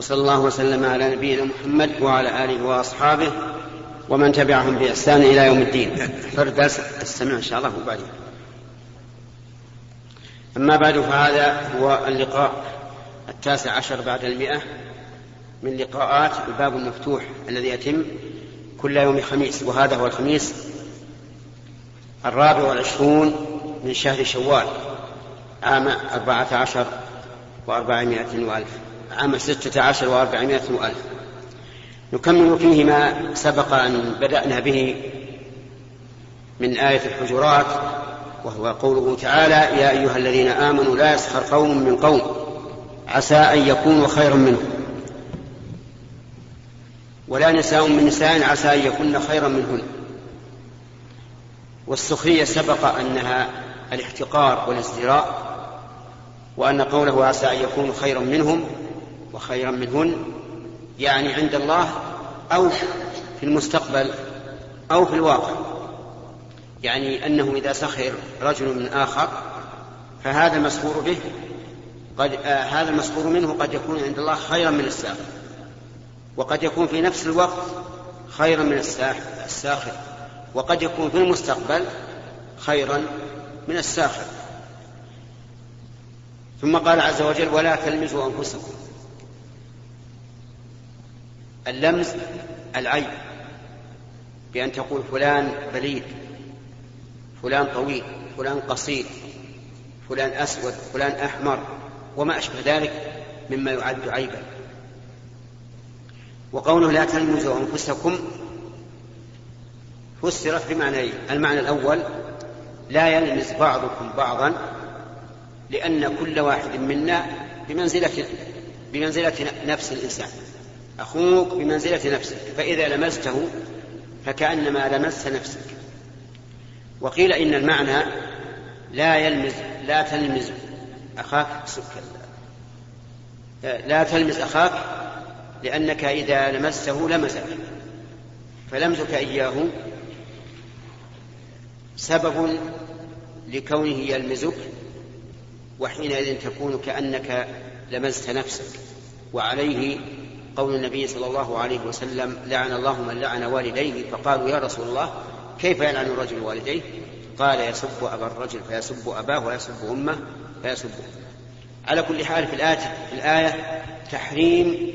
وصلى الله وسلم على نبينا محمد وعلى آله وأصحابه ومن تبعهم بإحسان إلى يوم الدين فردرس السمع إن شاء الله وبعدين أما بعد فهذا هو اللقاء التاسع عشر بعد المئة من لقاءات الباب المفتوح الذي يتم كل يوم خميس وهذا هو الخميس الرابع والعشرون من شهر شوال عام أربعة عشر وأربعمائة وألف عام ستة عشر وأربعمائة وألف نكمل فيه ما سبق أن بدأنا به من آية الحجرات وهو قوله تعالى يا أيها الذين آمنوا لا يسخر قوم من قوم عسى أن يكونوا خيرا منهم ولا نساء من نساء عسى أن يكون خيرا منهن والسخرية سبق أنها الاحتقار والازدراء وأن قوله عسى أن يكون خيرا منهم وخيرا منهن يعني عند الله أو في المستقبل أو في الواقع يعني أنه إذا سخر رجل من آخر فهذا المسخور به قد آه هذا المسخور منه قد يكون عند الله خيرا من الساخر وقد يكون في نفس الوقت خيرا من الساخر وقد يكون في المستقبل خيرا من الساخر ثم قال عز وجل ولا تلمزوا أنفسكم اللمس العيب بأن تقول فلان بليد فلان طويل فلان قصير فلان أسود فلان أحمر وما أشبه ذلك مما يعد عيبا وقوله لا تلمزوا أنفسكم فسرت بمعنيين المعنى الأول لا يلمز بعضكم بعضا لأن كل واحد منا بمنزلة بمنزلة نفس الإنسان أخوك بمنزلة نفسك فإذا لمسته فكأنما لمست نفسك وقيل إن المعنى لا يلمز لا تلمز أخاك سك لا تلمز أخاك لأنك إذا لمسته لمسك فلمسك إياه سبب لكونه يلمزك وحينئذ تكون كأنك لمست نفسك وعليه قول النبي صلى الله عليه وسلم لعن الله من لعن والديه فقالوا يا رسول الله كيف يلعن الرجل والديه قال يسب أبا الرجل فيسب أباه ويسب أمه فيسبه على كل حال في الآية, في الآية تحريم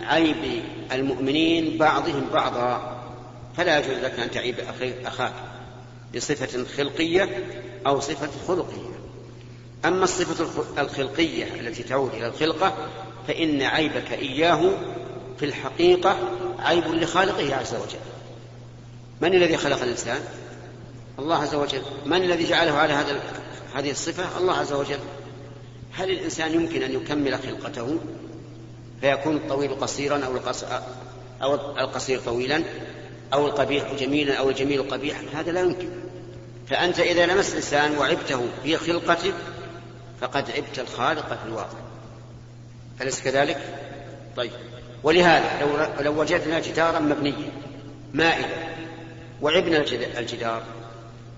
عيب المؤمنين بعضهم بعضا فلا يجوز لك أن تعيب أخاك بصفة خلقية أو صفة خلقية أما الصفة الخلقية التي تعود إلى الخلقة فإن عيبك إياه في الحقيقة عيب لخالقه عز وجل من الذي خلق الإنسان؟ الله عز وجل من الذي جعله على هذا هذه الصفة؟ الله عز وجل هل الإنسان يمكن أن يكمل خلقته فيكون الطويل قصيرا أو القص... أو القصير طويلا أو القبيح جميلا أو الجميل قبيحا هذا لا يمكن فأنت إذا لمست الإنسان وعبته في خلقته فقد عبت الخالق في الواقع أليس كذلك؟ طيب ولهذا لو, لو وجدنا جدارا مبنيا مائلا وعبنا الجدار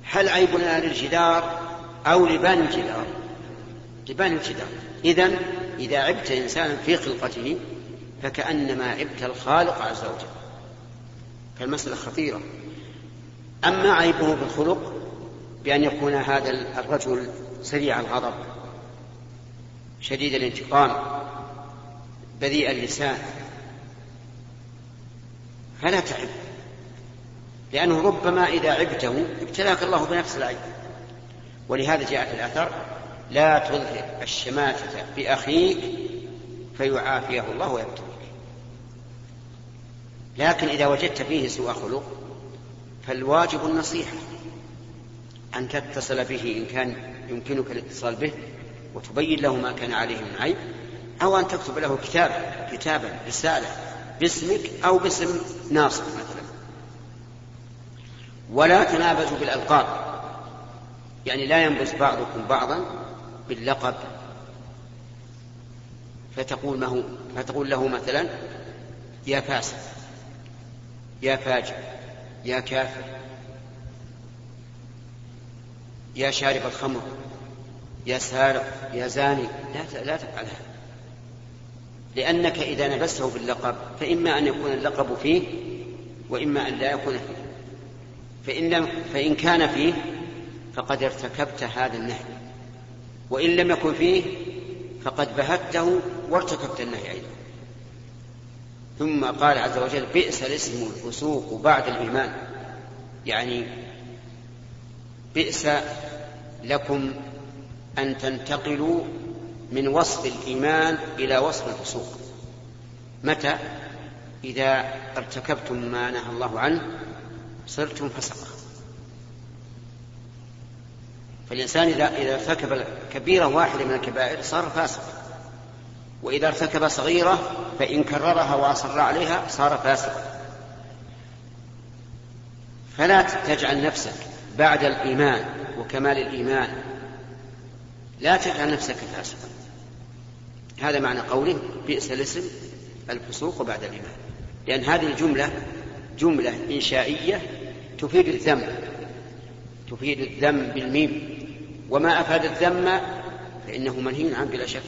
هل عيبنا للجدار أو لبان الجدار لبان الجدار إذا إذا عبت إنسانا في خلقته فكأنما عبت الخالق عز وجل فالمسألة خطيرة أما عيبه في الخلق بأن يكون هذا الرجل سريع الغضب شديد الانتقام بذيء اللسان فلا تعب لأنه ربما إذا عبته ابتلاك الله بنفس العيب ولهذا جاء في الأثر لا تظهر الشماتة بأخيك فيعافيه الله ويبتليك لكن إذا وجدت فيه سوء خلق فالواجب النصيحة أن تتصل به إن كان يمكنك الاتصال به وتبين له ما كان عليه من عيب أو أن تكتب له كتابا كتابا رسالة باسمك أو باسم ناصر مثلا ولا تنابزوا بالألقاب يعني لا ينبز بعضكم بعضا باللقب فتقول ما هو فتقول له مثلا يا فاسق يا فاجر يا كافر يا شارب الخمر يا سارق يا زاني لا لا تفعل هذا لأنك إذا في باللقب فإما أن يكون اللقب فيه وإما أن لا يكون فيه فإن, فإن كان فيه فقد ارتكبت هذا النهي وإن لم يكن فيه فقد بهته وارتكبت النهي أيضا ثم قال عز وجل بئس الاسم الفسوق بعد الإيمان يعني بئس لكم أن تنتقلوا من وصف الإيمان إلى وصف الفسوق متى إذا ارتكبتم ما نهى الله عنه صرتم فسقا فالإنسان إذا إذا ارتكب كبيرة واحدة من الكبائر صار فاسقا وإذا ارتكب صغيرة فإن كررها وأصر عليها صار فاسقا فلا تجعل نفسك بعد الإيمان وكمال الإيمان لا تجعل نفسك فاسقا هذا معنى قوله بئس الاسم الفسوق بعد الإيمان لأن هذه الجملة جملة إنشائية تفيد الذم تفيد الذم بالميم وما أفاد الذم فإنه منهي عنه بلا شك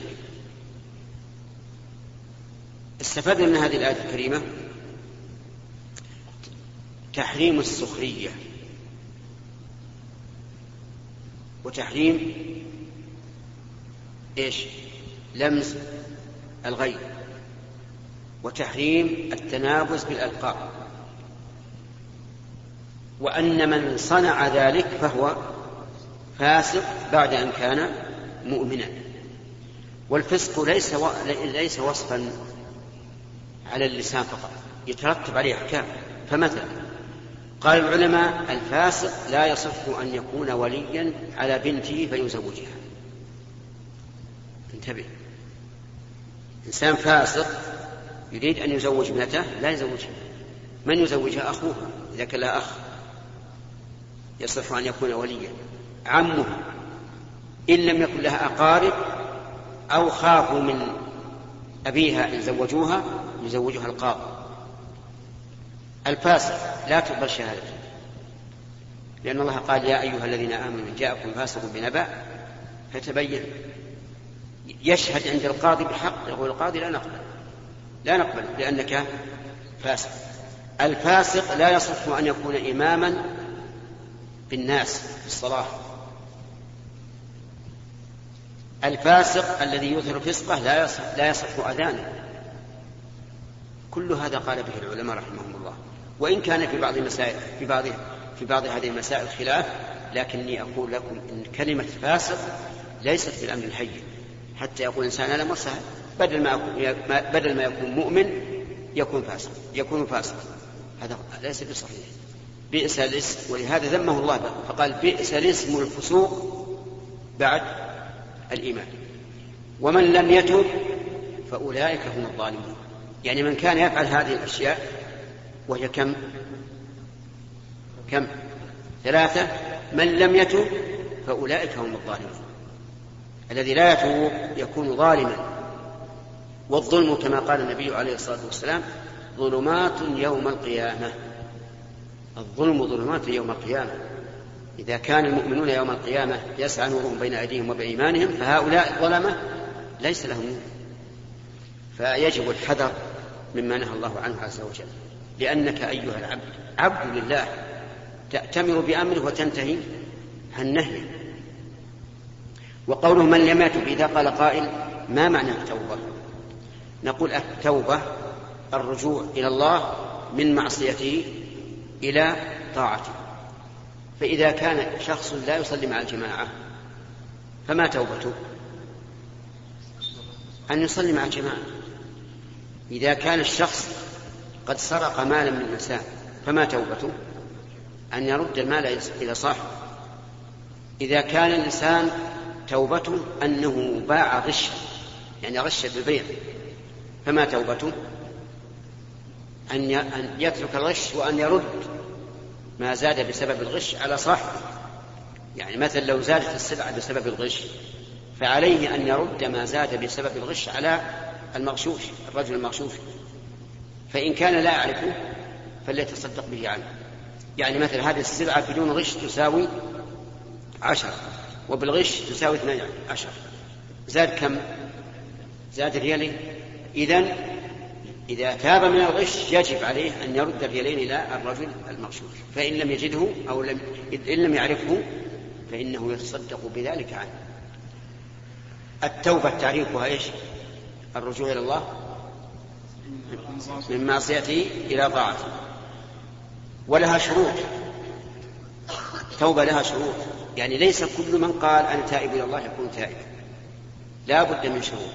استفدنا من هذه الآية الكريمة تحريم السخرية وتحريم ايش لمس الغيب وتحريم التنابز بالالقاب وان من صنع ذلك فهو فاسق بعد ان كان مؤمنا والفسق ليس و... ليس وصفا على اللسان فقط يترتب عليه احكام فمثلا قال العلماء الفاسق لا يصح ان يكون وليا على بنته فيزوجها انتبه إنسان فاسق يريد أن يزوج ابنته لا يزوجها من يزوجها أخوها إذا كان لها أخ يصح أن يكون وليا عمه إن لم يكن لها أقارب أو خافوا من أبيها إن زوجوها يزوجها القاضي الفاسق لا تقبل شهادته لأن الله قال يا أيها الذين آمنوا إن جاءكم فاسق بنبأ فتبين يشهد عند القاضي بحق يقول القاضي لا نقبل لا نقبل لأنك فاسق الفاسق لا يصح أن يكون إماما بالناس في الصلاة الفاسق الذي يظهر فسقه لا يصح لا يصح أذانه كل هذا قال به العلماء رحمهم الله وإن كان في بعض المسائل في بعض في بعض هذه المسائل خلاف لكني أقول لكم إن كلمة فاسق ليست بالأمر الحيّ حتى يقول الإنسان أنا مرسل بدل ما بدل ما يكون مؤمن يكون فاسق يكون فاسق هذا ليس بصحيح بئس الاسم ولهذا ذمه الله فقال بئس الاسم الفسوق بعد الإيمان ومن لم يتب فأولئك هم الظالمون يعني من كان يفعل هذه الأشياء وهي كم كم ثلاثة من لم يتب فأولئك هم الظالمون الذي لا يتوب يكون ظالما والظلم كما قال النبي عليه الصلاه والسلام ظلمات يوم القيامه الظلم ظلمات يوم القيامه اذا كان المؤمنون يوم القيامه يسعى نورهم بين ايديهم وبايمانهم فهؤلاء الظلمه ليس لهم نور فيجب الحذر مما نهى الله عنه عز وجل لأنك أيها العبد عبد لله تأتمر بأمره وتنتهي عن نهيه وقوله من لم يتب إذا قال قائل ما معنى التوبة نقول التوبة الرجوع إلى الله من معصيته إلى طاعته فإذا كان شخص لا يصلي مع الجماعة فما توبته أن يصلي مع الجماعة إذا كان الشخص قد سرق مالا من النساء فما توبته أن يرد المال إلى صاحبه إذا كان الإنسان توبته أنه باع غشا يعني غش بالبيع فما توبته أن أن يترك الغش وأن يرد ما زاد بسبب الغش على صاحبه يعني مثلا لو زادت السلعة بسبب الغش فعليه أن يرد ما زاد بسبب الغش على المغشوش الرجل المغشوش فإن كان لا يعرفه فليتصدق به عنه يعني مثلا هذه السلعة بدون غش تساوي عشرة وبالغش تساوي 12 زاد كم زاد ريالين إذا إذا تاب من الغش يجب عليه أن يرد الريالين إلى الرجل المغشوش فإن لم يجده أو لم إن لم يعرفه فإنه يتصدق بذلك عنه التوبة تعريفها إيش الرجوع إلى الله من معصيته إلى طاعته ولها شروط توبة لها شروط يعني ليس كل من قال أنا تائب إلى الله يكون تائبا لا بد من شروط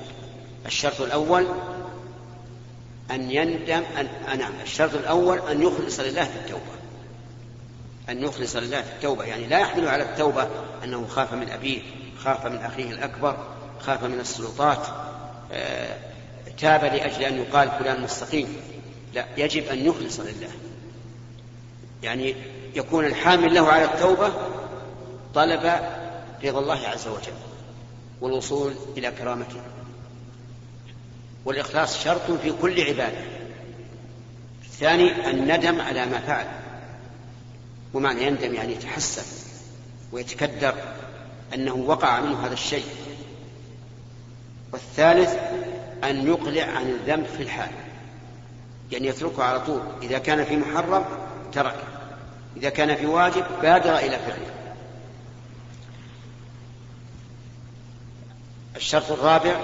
الشرط الأول أن يندم أن آه، نعم الشرط الأول أن يخلص لله في التوبة أن يخلص لله في التوبة يعني لا يحمل على التوبة أنه خاف من أبيه خاف من أخيه الأكبر خاف من السلطات آه، تاب لأجل أن يقال فلان مستقيم لا يجب أن يخلص لله يعني يكون الحامل له على التوبة طلب رضا الله عز وجل والوصول إلى كرامته والإخلاص شرط في كل عبادة الثاني الندم على ما فعل ومعنى يندم يعني يتحسن ويتكدر أنه وقع منه هذا الشيء والثالث أن يقلع عن الذنب في الحال يعني يتركه على طول إذا كان في محرم تركه إذا كان في واجب بادر إلى فعله الشرط الرابع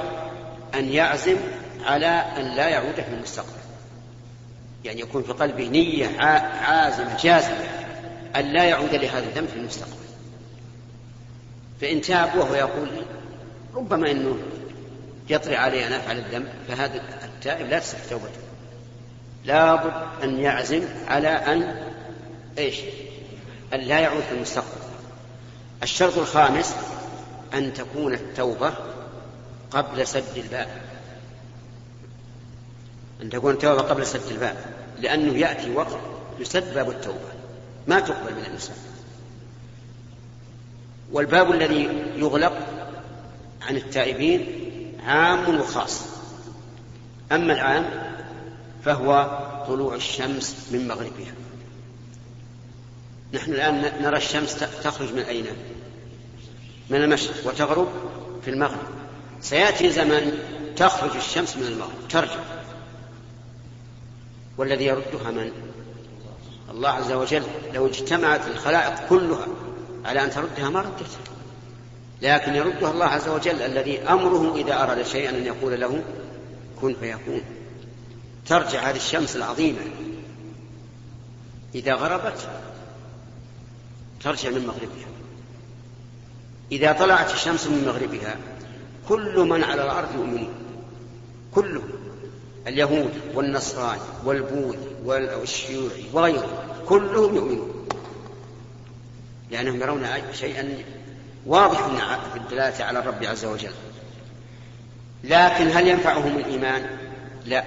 أن يعزم على أن لا يعود في المستقبل يعني يكون في قلبه نية عازمة جازمة أن لا يعود لهذا الذنب في المستقبل فإن تاب وهو يقول ربما أنه يطري علي أن أفعل الذنب فهذا التائب لا تصح توبته لابد أن يعزم على أن إيش أن لا يعود في المستقبل الشرط الخامس أن تكون التوبة قبل سد الباب أن تكون التوبة قبل سد الباب لأنه يأتي وقت يسد باب التوبة ما تقبل من الإنسان والباب الذي يغلق عن التائبين عام وخاص أما العام فهو طلوع الشمس من مغربها نحن الآن نرى الشمس تخرج من أين؟ من المشرق وتغرب في المغرب سيأتي زمن تخرج الشمس من المغرب ترجع والذي يردها من؟ الله عز وجل لو اجتمعت الخلائق كلها على أن تردها ما ردتها لكن يردها الله عز وجل الذي أمره إذا أراد شيئا أن يقول له كن فيكون ترجع هذه الشمس العظيمة إذا غربت ترجع من مغربها إذا طلعت الشمس من مغربها كل من على الأرض يؤمنون كلهم اليهود والنصراني والبوذي والشيوعي وغيرهم كلهم يؤمنون لأنهم يرون شيئا واضحا في الدلالة على الرب عز وجل لكن هل ينفعهم الإيمان؟ لا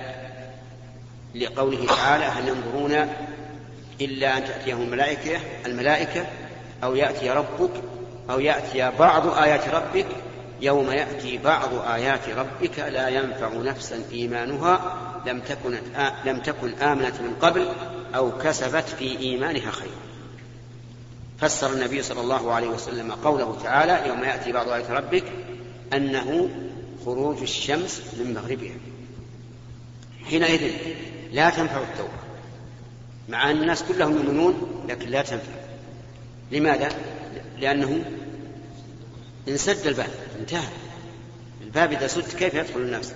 لقوله تعالى هل ينظرون إلا أن تأتيهم الملائكة الملائكة أو يأتي ربك أو يأتي بعض آيات ربك يوم يأتي بعض آيات ربك لا ينفع نفسا إيمانها لم تكن لم تكن آمنت من قبل أو كسبت في إيمانها خيرا. فسر النبي صلى الله عليه وسلم قوله تعالى يوم يأتي بعض آيات ربك أنه خروج الشمس من مغربها. حينئذ لا تنفع التوبة. مع أن الناس كلهم يؤمنون لكن لا تنفع. لماذا؟ لأنه انسد الباب انتهى الباب إذا سد كيف يدخل الناس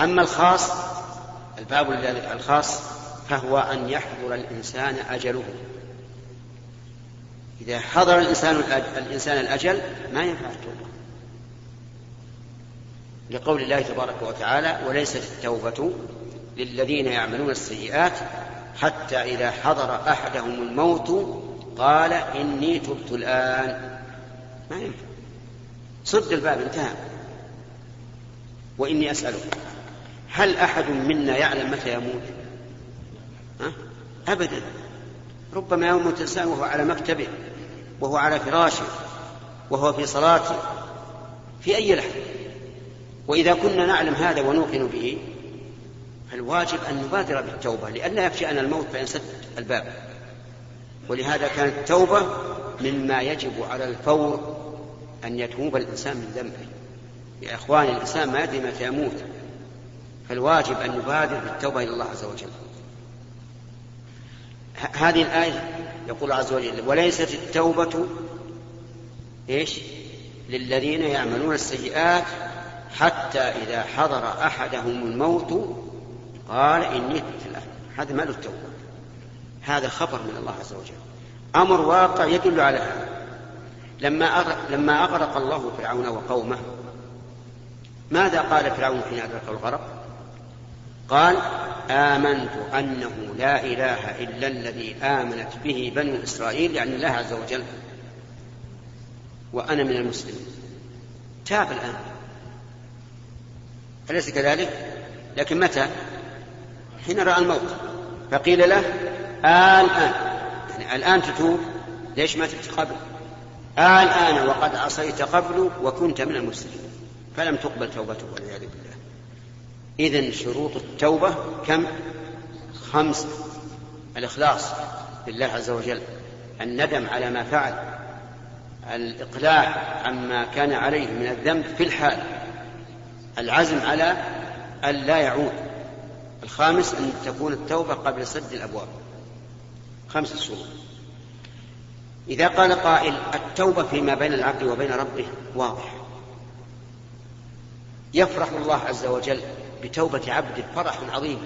أما الخاص الباب الخاص فهو أن يحضر الإنسان أجله إذا حضر الإنسان الإنسان الأجل ما ينفع التوبة لقول الله تبارك وتعالى وليست التوبة للذين يعملون السيئات حتى إذا حضر أحدهم الموت قال إني تبت الآن ما ينفع سد الباب انتهى وإني أسألك هل أحد منا يعلم متى يموت أبدا ربما يموت الإنسان وهو على مكتبه وهو على فراشه وهو في صلاته في أي لحظة وإذا كنا نعلم هذا ونوقن به فالواجب أن نبادر بالتوبة لئلا يفشأنا الموت سد الباب ولهذا كانت التوبة مما يجب على الفور أن يتوب الإنسان من ذنبه يا إخواني الإنسان ما يدري متى يموت فالواجب أن نبادر بالتوبة إلى الله عز وجل هذه الآية يقول عز وجل وليست التوبة إيش للذين يعملون السيئات حتى إذا حضر أحدهم الموت قال إني تبت الآن هذا ما له التوبة هذا خبر من الله عز وجل أمر واقع يدل على هذا لما أغرق, لما أغرق الله فرعون وقومه ماذا قال فرعون حين أدركه الغرق قال آمنت أنه لا إله إلا الذي آمنت به بنو إسرائيل يعني الله عز وجل وأنا من المسلمين تاب الآن أليس كذلك؟ لكن متى؟ حين رأى الموت فقيل له آه الآن يعني الآن تتوب ليش ما تبت قبل؟ آن آن وقد عصيت قبل وكنت من المسلمين فلم تقبل توبته والعياذ بالله إذا شروط التوبة كم؟ خمسة الإخلاص لله عز وجل الندم على ما فعل الإقلاع عما كان عليه من الذنب في الحال العزم على أن لا يعود الخامس أن تكون التوبة قبل سد الأبواب خمسة شروط إذا قال قائل التوبة فيما بين العبد وبين ربه واضحة يفرح الله عز وجل بتوبة عبده فرح عظيم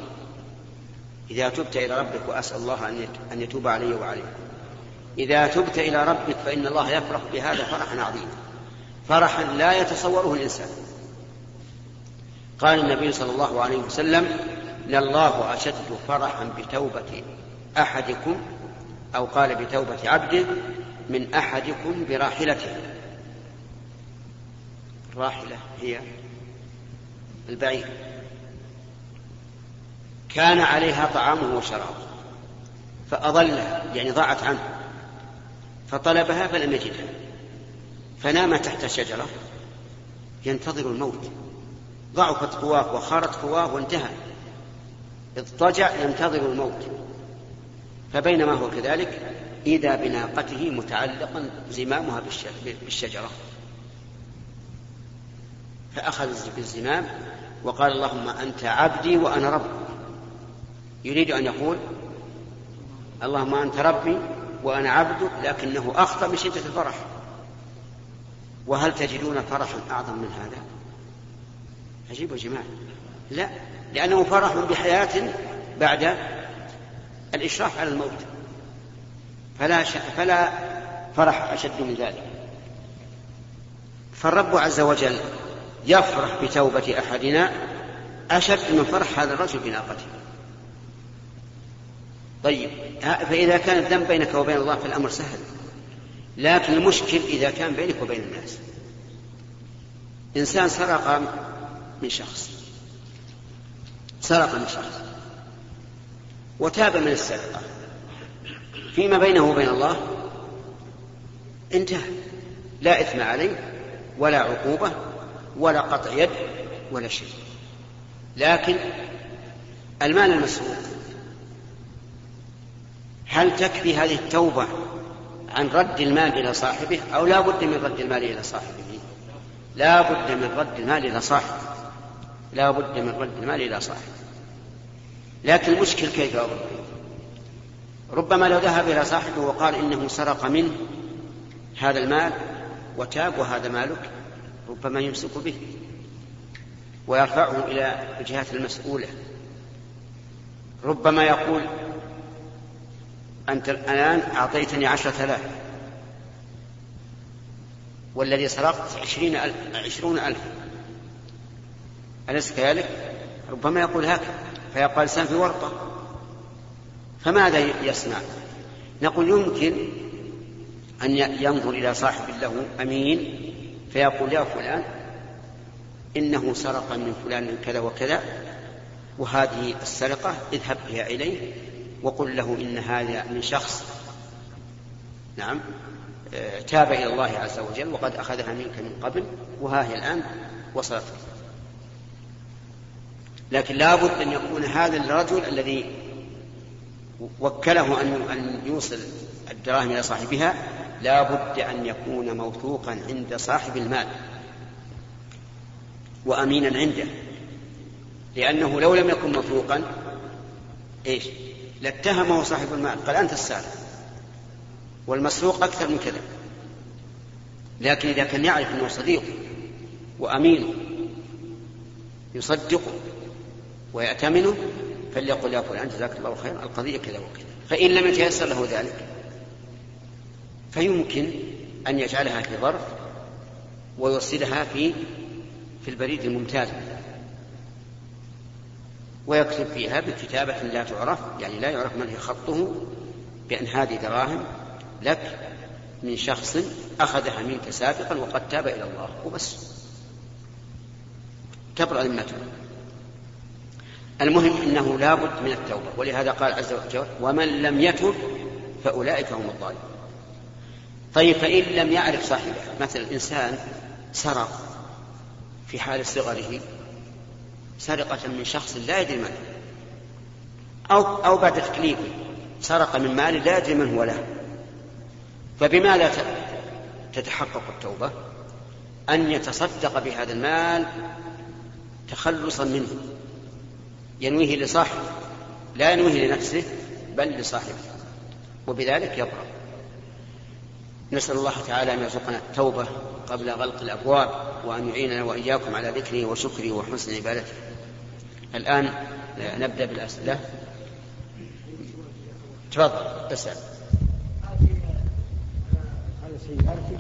إذا تبت إلى ربك وأسأل الله أن يتوب علي وعليكم إذا تبت إلى ربك فإن الله يفرح بهذا فرحا عظيما فرحا لا يتصوره الإنسان قال النبي صلى الله عليه وسلم لله أشد فرحا بتوبة أحدكم أو قال بتوبة عبده من أحدكم براحلته الراحلة هي البعير كان عليها طعامه وشرابه فأضلها يعني ضاعت عنه فطلبها فلم يجدها فنام تحت شجرة ينتظر الموت ضعفت قواه وخارت قواه وانتهى اضطجع ينتظر الموت فبينما هو كذلك إذا بناقته متعلقا زمامها بالشجرة فأخذ بالزمام وقال اللهم أنت عبدي وأنا ربك يريد أن يقول اللهم أنت ربي وأنا عبدك لكنه أخطأ من شدة الفرح وهل تجدون فرحا أعظم من هذا عجيب يا جماعة لا لأنه فرح بحياة بعد الإشراف على الموت فلا, ش... فلا فرح أشد من ذلك فالرب عز وجل يفرح بتوبة أحدنا أشد من فرح هذا الرجل بناقته طيب فإذا كان الذنب بينك وبين الله فالأمر سهل لكن المشكل إذا كان بينك وبين الناس إنسان سرق من شخص سرق من شخص وتاب من السرقة فيما بينه وبين الله انتهى لا إثم عليه ولا عقوبة ولا قطع يد ولا شيء لكن المال المسروق هل تكفي هذه التوبة عن رد المال إلى صاحبه أو لا بد من رد المال إلى صاحبه لا بد من رد المال إلى صاحبه لا بد من رد المال إلى صاحبه لكن المشكل كيف أرد ربما لو ذهب إلى صاحبه وقال إنه سرق منه هذا المال وتاب وهذا مالك ربما يمسك به ويرفعه إلى الجهات المسؤولة ربما يقول أنت الآن أعطيتني عشرة آلاف والذي سرقت عشرين ألف عشرون ألف أليس كذلك؟ ربما يقول هكذا فيبقى الإنسان في ورطة فماذا يصنع نقول يمكن أن ينظر إلى صاحب له أمين فيقول يا فلان إنه سرق من فلان من كذا وكذا وهذه السرقة اذهب بها إليه وقل له إن هذا من شخص نعم آه، تاب إلى الله عز وجل وقد أخذها منك من قبل وها هي الآن وصلت لكن لابد أن يكون هذا الرجل الذي وكله أن أن يوصل الدراهم إلى صاحبها لابد أن يكون موثوقا عند صاحب المال وأمينا عنده لأنه لو لم يكن موثوقا إيش لاتهمه صاحب المال قال أنت السارق والمسروق أكثر من كذا لكن إذا كان يعرف أنه صديق وأمينه يصدقه ويأتمنه فليقل يا فلان جزاك الله خيرا القضية كذا وكذا فإن لم يتيسر له ذلك فيمكن أن يجعلها في ظرف ويوصلها في في البريد الممتاز ويكتب فيها بكتابة لا تعرف يعني لا يعرف من هي خطه بأن هذه دراهم لك من شخص أخذها منك سابقا وقد تاب إلى الله وبس تبرأ ذمته المهم أنه لا بد من التوبة ولهذا قال عز وجل ومن لم يتب فأولئك هم الظالمون طيب فإن لم يعرف صاحبه مثلا إنسان سرق في حال صغره سرقة من شخص لا يدري من أو أو بعد تكليفه سرق من مال لا يدري من هو له فبماذا تتحقق التوبة أن يتصدق بهذا المال تخلصا منه ينويه لصاحبه لا ينويه لنفسه بل لصاحبه وبذلك يبرأ نسأل الله تعالى أن يرزقنا التوبة قبل غلق الأبواب وأن يعيننا وإياكم على ذكره وشكره وحسن عبادته الآن آه، نبدأ بالأسئلة تفضل اسأل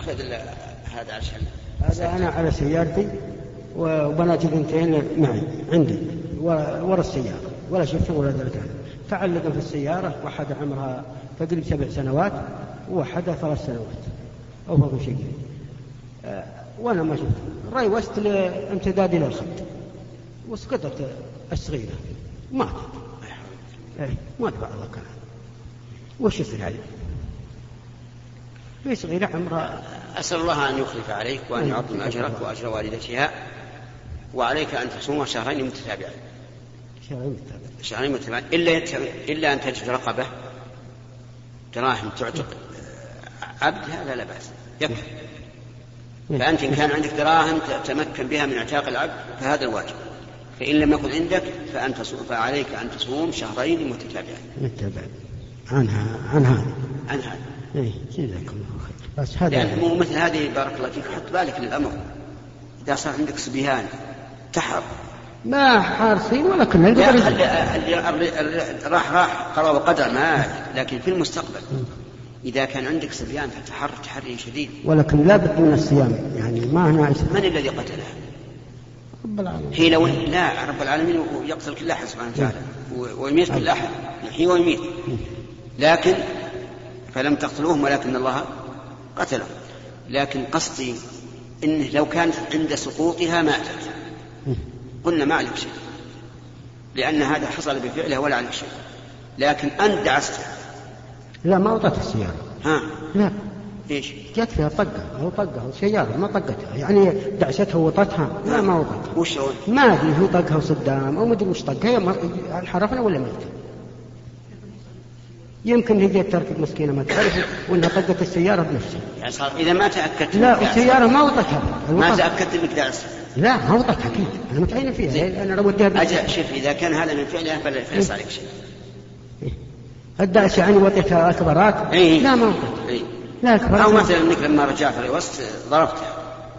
هذا هذا عشان هذا أنا على سيارتي وبناتي الاثنتين معي نعم، عندي ورا السيارة ولا شفته ولا ذلك تعلق في السيارة وحد عمرها تقريب سبع سنوات ووحدها ثلاث سنوات أو فوق شيء آه، وأنا ما شفت روست لامتداد إلى الخط وسقطت الصغيرة ماتت إيه، مات بعض الله كان وش يصير عليه؟ في صغيرة عمرها أسأل الله أن يخلف عليك وأن يعظم أجرك وأجر والدتها وعليك أن تصوم شهرين متتابعين شهرين متتابعين شهرين متتابعين إلا إلا أن تجد رقبة دراهم تعتق عبد هذا لا بأس يكفي فأنت إن كان عندك دراهم تتمكن بها من اعتاق العبد فهذا الواجب فإن لم يكن عندك فأنت فعليك أن تصوم شهرين متتابعين متتابعين عنها عن هذا عن هذا إيه جزاكم الله خير بس هذا يعني, يعني مو مثل هذه بارك الله فيك حط بالك للأمر إذا صار عندك صبيان تحر ما حارسين ولا كنا راح راح قضاء وقدر ما لكن في المستقبل إذا كان عندك صبيان فتحر تحري شديد ولكن لا بد من الصيام يعني ما هنا عشان. من الذي قتلها؟ رب العالمين حين و... لا رب العالمين يقتل كل أحد سبحانه وتعالى نعم. ويميت كل أحد يحيي ويميت لكن فلم تقتلوهم ولكن الله قتلهم لكن قصدي انه لو كانت عند سقوطها ماتت قلنا ما عليك شيء لأن هذا حصل بفعله ولا عليك شيء لكن أنت دعسته لا ما وطت السيارة ها لا ايش؟ جت فيها طقه او طقه او سياره ما طقتها يعني دعستها وطتها لا ما وطتها وش ما ادري هو طقها وصدام او مدري وش طقها انحرفنا ولا ما يمكن هي ترك مسكينه ما تعرف ولا قدت السياره بنفسها. يعني صار اذا ما تاكدت لا السياره ما وطتها ما تاكدت انك داعس لا ما وطتها اكيد انا متعين فيها زي. انا رودها اجل شوف اذا كان هذا من فعلها فلا عليك شيء. إيه. الداعس يعني وطيتها اكبرات إيه. لا ما وطتها إيه. لا اكبرات او مثلا انك لما رجعت الوسط ضربتها.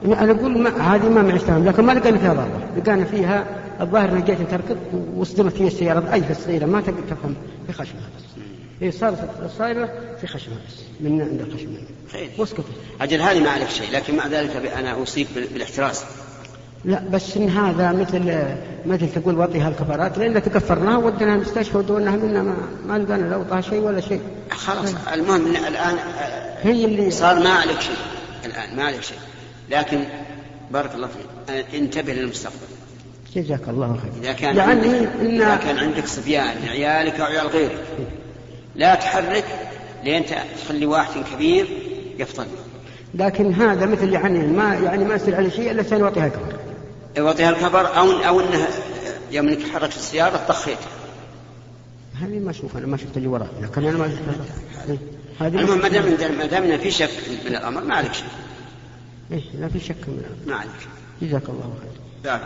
انا اقول ما هذه ما معي لكن ما لقينا فيها ضربه، لقينا فيها الظاهر لقيت تركض وصدمت هي السياره ضعيفه صغيره ما تقدر تفهم في خشمها بس. هي إيه، صارت صايره في خشمها بس من عند الخشم خير واسكت أجل هذه ما عليك شيء لكن مع ذلك أنا أصيب بالاحتراس لا بس إن هذا مثل مثل تقول وطيها الكفارات لأن تكفرناها ودنا المستشفى ودوناها منا ما ما لقينا لا وطاها شيء ولا شيء خلاص المهم الآن هي اللي صار ما عليك شيء الآن ما عليك شيء لكن بارك الله فيك انتبه للمستقبل جزاك الله خير إذا كان عندك, إن... إذا كان عندك صبيان عيالك أو عيال غيرك لا تحرك لين تخلي واحد كبير يفطن لكن هذا مثل يعني ما يعني ما يصير عليه شيء الا كان يعطيها الكبر يعطيها الكبر او او انه يوم انك حركت السياره طخيتها هذه ما اشوف انا ما شفت اللي وراء لكن انا ما شفت هذه ما دام ما دام في شك من الامر ما عليك شيء ايش لا في شك من الامر ما عليك جزاك الله خير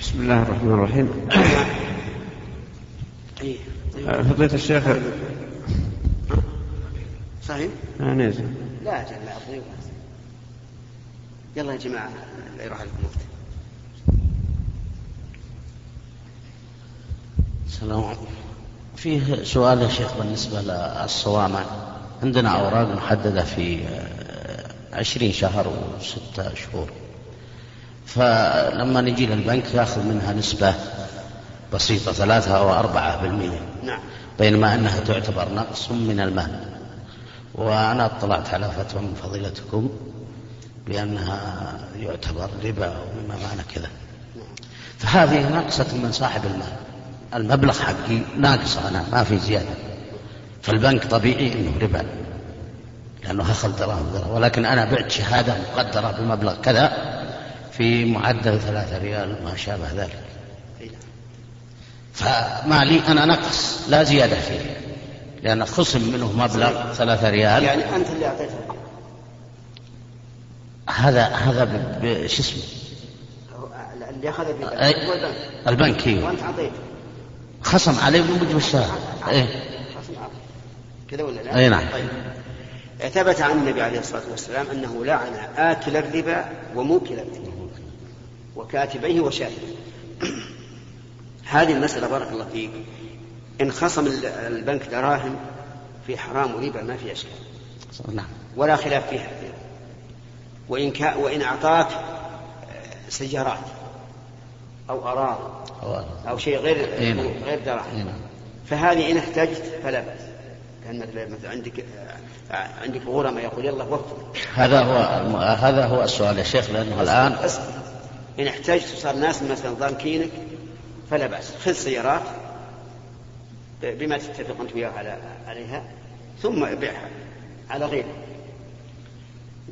بسم الله الرحمن الرحيم إيه. فضيلة الشيخ صحيح؟ أنا آه، نعم. لا أجل لا يلا يا جماعة لا يروح عليكم وقت السلام عليكم فيه سؤال يا شيخ بالنسبة للصوامع عندنا نعم. أوراق محددة في آه، عشرين شهر وستة شهور فلما نجي للبنك ياخذ منها نسبة بسيطة ثلاثة أو أربعة بالمئة نعم بينما أنها تعتبر نقص من المال وأنا اطلعت على فتوى من فضيلتكم بأنها يعتبر ربا وما معنى كذا فهذه ناقصة من صاحب المال المبلغ حقي ناقص أنا ما في زيادة فالبنك طبيعي أنه ربا لأنه أخذ دراهم دراهم ولكن أنا بعت شهادة مقدرة بمبلغ كذا في معدل ثلاثة ريال ما شابه ذلك فمالي أنا نقص لا زيادة فيه لأن خصم منه مبلغ ثلاثة ريال يعني أنت اللي أعطيته هذا هذا شو اسمه؟ اللي أخذ البنك البنك ايوه وأنت أعطيته خصم عليه من موجب الشهر إيه كذا ولا لا؟ أي نعم طيب. ثبت عن النبي عليه الصلاة والسلام أنه لعن آكل الربا وموكل الربا وكاتبيه وشاهده هذه المسألة بارك الله فيك إن خصم البنك دراهم في حرام وربا ما في إشكال نعم. ولا خلاف فيها وإن كا وإن أعطاك آه، سيارات أو أراضي أو شيء غير إيه، نعم. غير دراهم إيه، نعم. فهذه إن احتجت فلا بأس كان مثلا عندك آه، عندك غرمة يقول يلا وفر هذا هو هذا هو السؤال يا شيخ لأنه الآن إن احتجت صار ناس مثلا ضامكينك فلا بأس خذ سيارات بما تتفق أنت وياه على عليها ثم ابيعها على غيره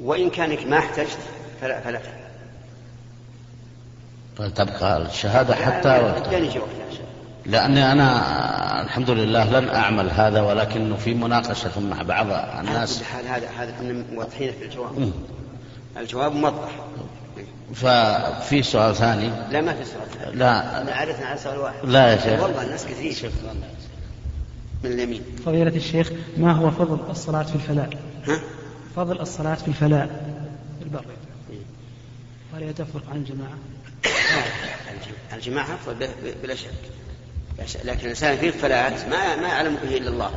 وإن كانك ما احتجت فلا فلا طيب، تبقى الشهادة حتى وقتها يعني لأني أنا الحمد لله لن أعمل هذا ولكن في مناقشة مع بعض الناس هذا هذا هذا واضحين في الجواب الجواب موضح ففي سؤال ثاني لا ما في سؤال ثاني لا انا عرفنا على سؤال واحد لا يا شيخ والله الناس كثير شيخ من اليمين فضيلة الشيخ ما هو فضل الصلاة في الفلاء؟ ها؟ فضل الصلاة في الفلاء البر هل هي تفرق عن الجماعة؟ الجماعة أفضل بلا شك لكن الإنسان في الفلاة ما ما يعلم به إلا الله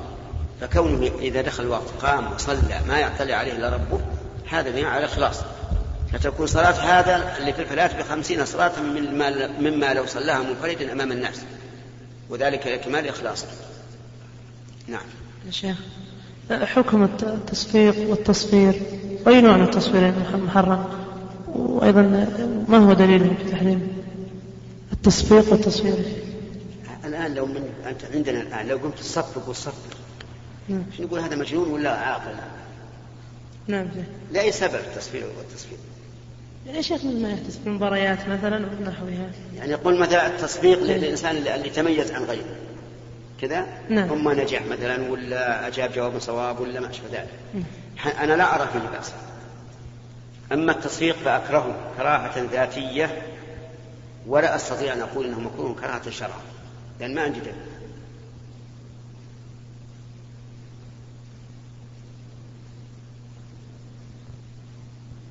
فكونه إذا دخل الوقت قام وصلى ما يعتلي عليه إلا ربه هذا بناء على الإخلاص فتكون صلاة هذا اللي في الفلاة بخمسين صلاة مما, مما لو صلاها منفردا أمام الناس وذلك لكمال إخلاصه نعم يا شيخ حكم التصفيق والتصفير أي نوع من التصفير محرم وأيضا ما هو دليله في تحريم التصفيق والتصفير الآن لو من أنت عندنا الآن لو قمت تصفق وتصفر نقول هذا مجنون ولا عاقل نعم لا أي سبب التصفير والتصفير يعني أشياء ما يحدث في المباريات مثلا ونحوها يعني يقول مثلا التصفيق للإنسان اللي تميز عن غيره كذا نعم. ثم نجح مثلا ولا أجاب جواب صواب ولا ما أشبه ذلك أنا لا أرى فيه بأس أما التصفيق فأكرهه كراهة ذاتية ولا أستطيع أن أقول أنه مكروه كراهة شرعا لأن ما عندي دليل